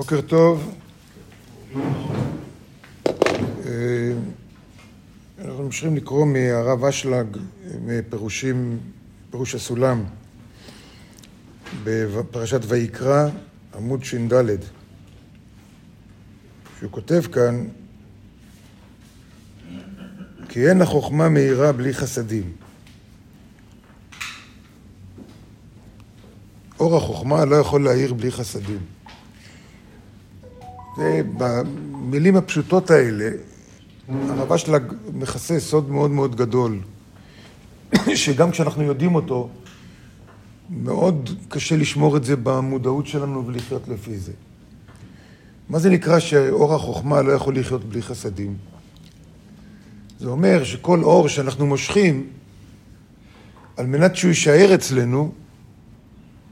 בוקר טוב. אה, אנחנו ממשיכים לקרוא מהרב אשלג, מפירושים, פירוש הסולם, בפרשת ויקרא, עמוד ש"ד. שהוא כותב כאן, כי אין החוכמה מהירה בלי חסדים. אור החוכמה לא יכול להאיר בלי חסדים. ובמילים הפשוטות האלה, הרבה שלה מכסה סוד מאוד מאוד גדול, שגם כשאנחנו יודעים אותו, מאוד קשה לשמור את זה במודעות שלנו ולחיות לפי זה. מה זה נקרא שאור החוכמה לא יכול לחיות בלי חסדים? זה אומר שכל אור שאנחנו מושכים, על מנת שהוא יישאר אצלנו,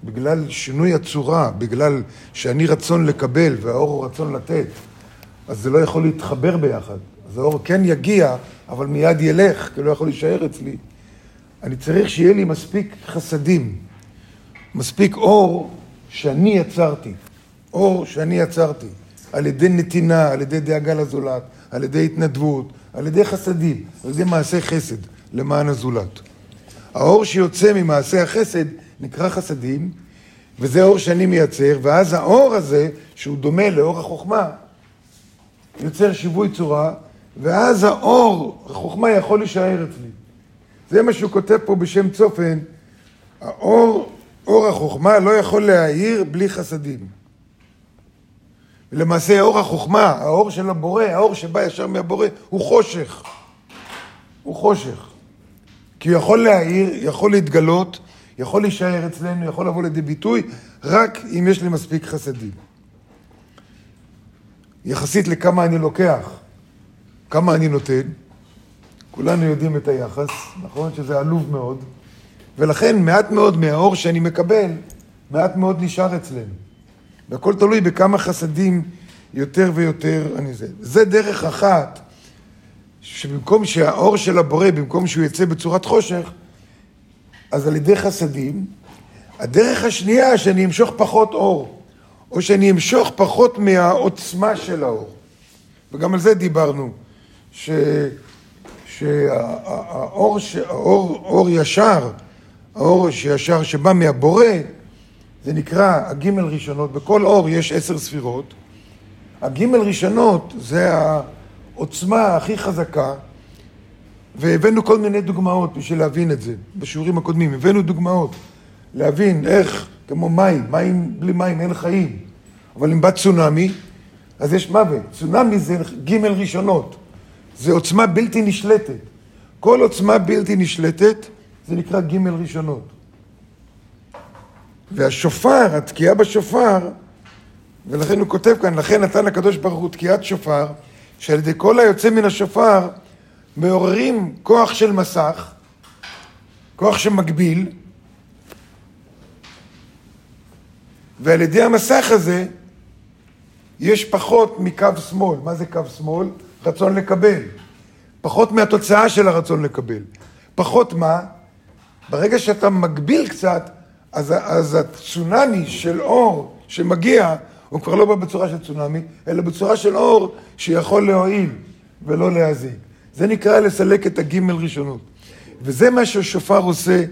בגלל שינוי הצורה, בגלל שאני רצון לקבל והאור הוא רצון לתת, אז זה לא יכול להתחבר ביחד. אז האור כן יגיע, אבל מיד ילך, כי לא יכול להישאר אצלי. אני צריך שיהיה לי מספיק חסדים, מספיק אור שאני יצרתי, אור שאני יצרתי, על ידי נתינה, על ידי דאגה לזולת, על ידי התנדבות, על ידי חסדים, על ידי מעשה חסד למען הזולת. האור שיוצא ממעשה החסד נקרא חסדים, וזה אור שאני מייצר, ואז האור הזה, שהוא דומה לאור החוכמה, יוצר שיווי צורה, ואז האור, החוכמה יכול להישאר אצלי. זה מה שהוא כותב פה בשם צופן, האור, אור החוכמה לא יכול להאיר בלי חסדים. ולמעשה אור החוכמה, האור של הבורא, האור שבא ישר מהבורא, הוא חושך. הוא חושך. כי הוא יכול להאיר, יכול להתגלות, יכול להישאר אצלנו, יכול לבוא לידי ביטוי, רק אם יש לי מספיק חסדים. יחסית לכמה אני לוקח, כמה אני נותן, כולנו יודעים את היחס, נכון? שזה עלוב מאוד, ולכן מעט מאוד מהאור שאני מקבל, מעט מאוד נשאר אצלנו. והכל תלוי בכמה חסדים יותר ויותר אני זה. זה דרך אחת, שבמקום שהאור של הבורא, במקום שהוא יצא בצורת חושך, אז על ידי חסדים. הדרך השנייה, שאני אמשוך פחות אור, או שאני אמשוך פחות מהעוצמה של האור. וגם על זה דיברנו, ש... שהאור, האור, אור ישר, האור שישר שבא מהבורא, זה נקרא הגימל ראשונות, בכל אור יש עשר ספירות. הגימל ראשונות זה העוצמה הכי חזקה, והבאנו כל מיני דוגמאות בשביל להבין את זה, בשיעורים הקודמים. הבאנו דוגמאות להבין איך, כמו מים, מים בלי מים אין חיים, אבל אם בא צונאמי, אז יש מוות. צונאמי זה גימל ראשונות, זה עוצמה בלתי נשלטת. כל עוצמה בלתי נשלטת, זה נקרא גימל ראשונות. והשופר, התקיעה בשופר, ולכן הוא כותב כאן, לכן נתן הקדוש ברוך הוא תקיעת שופר, שעל ידי כל היוצא מן השופר, מעוררים כוח של מסך, כוח שמגביל, ועל ידי המסך הזה יש פחות מקו שמאל. מה זה קו שמאל? רצון לקבל. פחות מהתוצאה של הרצון לקבל. פחות מה? ברגע שאתה מגביל קצת, אז, אז הצונאמי של אור שמגיע, הוא כבר לא בא בצורה של צונאמי, אלא בצורה של אור שיכול להועיל ולא להזיק. זה נקרא לסלק את הגימל ראשונות. וזה מה שהשופר עושה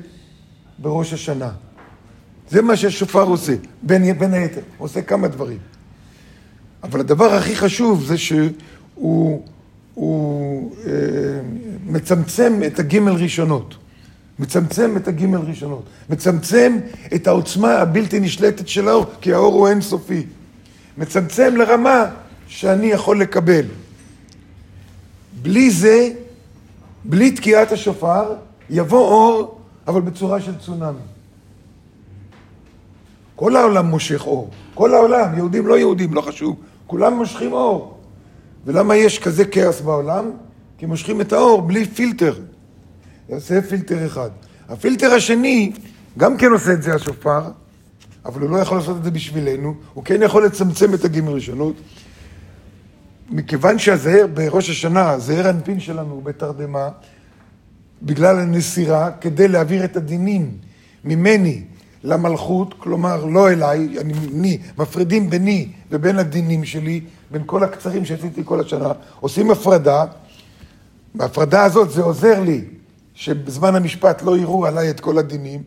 בראש השנה. זה מה שהשופר עושה, בין, בין היתר. עושה כמה דברים. אבל הדבר הכי חשוב זה שהוא הוא, אה, מצמצם את הגימל ראשונות. מצמצם את הגימל ראשונות. מצמצם את העוצמה הבלתי נשלטת של האור, כי האור הוא אינסופי. מצמצם לרמה שאני יכול לקבל. בלי זה, בלי תקיעת השופר, יבוא אור, אבל בצורה של צונאמי. כל העולם מושך אור. כל העולם, יהודים, לא יהודים, לא חשוב. כולם מושכים אור. ולמה יש כזה כאוס בעולם? כי מושכים את האור בלי פילטר. זה פילטר אחד. הפילטר השני, גם כן עושה את זה השופר, אבל הוא לא יכול לעשות את זה בשבילנו, הוא כן יכול לצמצם את הגימל ראשונות. מכיוון שהזהר בראש השנה, זהר הנפין שלנו הוא בתרדמה, בגלל הנסירה, כדי להעביר את הדינים ממני למלכות, כלומר לא אליי, אני, אני, מפרידים ביני ובין הדינים שלי, בין כל הקצרים שעשיתי כל השנה, עושים הפרדה, בהפרדה הזאת זה עוזר לי שבזמן המשפט לא יראו עליי את כל הדינים,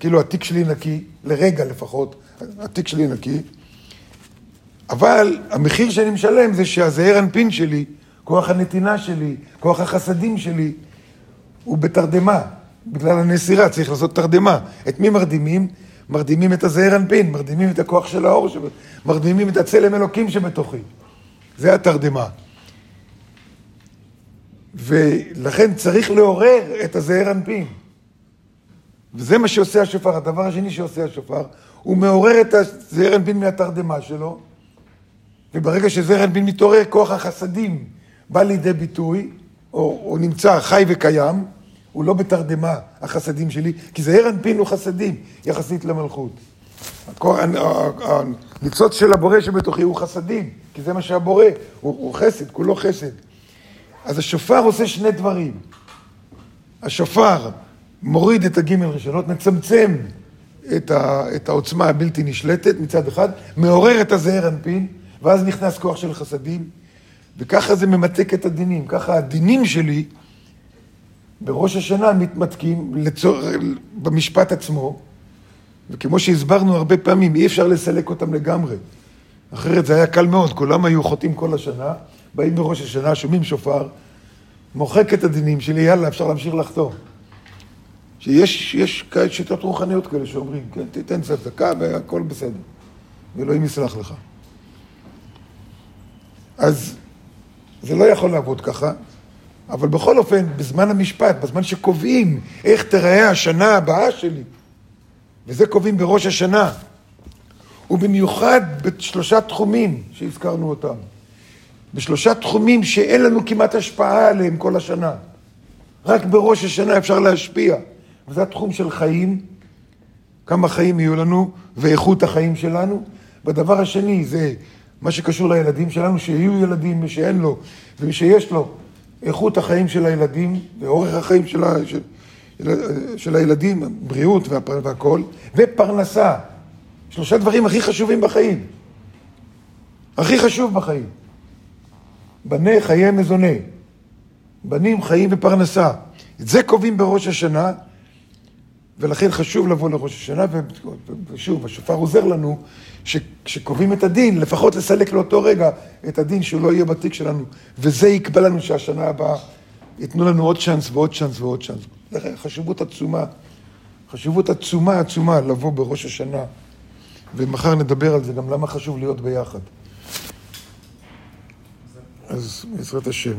כאילו התיק שלי נקי, לרגע לפחות, התיק שלי נקי, אבל המחיר שאני משלם זה שהזעיר אנפין שלי, כוח הנתינה שלי, כוח החסדים שלי, הוא בתרדמה. בגלל הנסירה צריך לעשות תרדמה. את מי מרדימים? מרדימים את הזעיר אנפין, מרדימים את הכוח של האור, מרדימים את הצלם אלוקים שבתוכי. זה התרדמה. ולכן צריך לעורר את הזעיר אנפין. וזה מה שעושה השופר. הדבר השני שעושה השופר, הוא מעורר את הזעיר אנפין מהתרדמה שלו, וברגע שזעיר אנפין מתעורר, כוח החסדים בא לידי ביטוי, או, או נמצא חי וקיים, הוא לא בתרדמה, החסדים שלי, כי זעיר אנפין הוא חסדים יחסית למלכות. הניצוץ של הבורא שבתוכי הוא חסדים, כי זה מה שהבורא, הוא, הוא חסד, כולו חסד. אז השופר עושה שני דברים. השופר מוריד את הגימל ראשונות, מצמצם את, ה, את העוצמה הבלתי נשלטת מצד אחד, מעורר את הזעיר אנפין, ואז נכנס כוח של חסדים, וככה זה ממתק את הדינים. ככה הדינים שלי בראש השנה מתמתקים לצור... במשפט עצמו, וכמו שהסברנו הרבה פעמים, אי אפשר לסלק אותם לגמרי. אחרת זה היה קל מאוד, כולם היו חוטאים כל השנה, באים בראש השנה, שומעים שופר, מוחק את הדינים שלי, יאללה, אפשר להמשיך לחתום. שיש יש שיטות רוחניות כאלה שאומרים, כן, תיתן צדקה והכל בסדר, ואלוהים יסלח לך. אז זה לא יכול לעבוד ככה, אבל בכל אופן, בזמן המשפט, בזמן שקובעים איך תראה השנה הבאה שלי, וזה קובעים בראש השנה, ובמיוחד בשלושה תחומים שהזכרנו אותם. בשלושה תחומים שאין לנו כמעט השפעה עליהם כל השנה. רק בראש השנה אפשר להשפיע. וזה התחום של חיים, כמה חיים יהיו לנו, ואיכות החיים שלנו. והדבר השני זה מה שקשור לילדים שלנו, שיהיו ילדים, מי שאין לו ומי שיש לו, איכות החיים של הילדים ואורך החיים של, ה, של, של הילדים, בריאות והכול, ופרנסה. שלושה דברים הכי חשובים בחיים. הכי חשוב בחיים. בנה חיי מזונה. בנים, חיים ופרנסה. את זה קובעים בראש השנה, ולכן חשוב לבוא לראש השנה, ושוב, השופר עוזר לנו, שכשקובעים את הדין, לפחות לסלק לאותו רגע את הדין שהוא לא יהיה בתיק שלנו, וזה יקבע לנו שהשנה הבאה ייתנו לנו עוד צ'אנס ועוד צ'אנס ועוד צ'אנס. חשיבות עצומה, חשיבות עצומה עצומה לבוא בראש השנה, ומחר נדבר על זה גם למה חשוב להיות ביחד. אז בעזרת השם.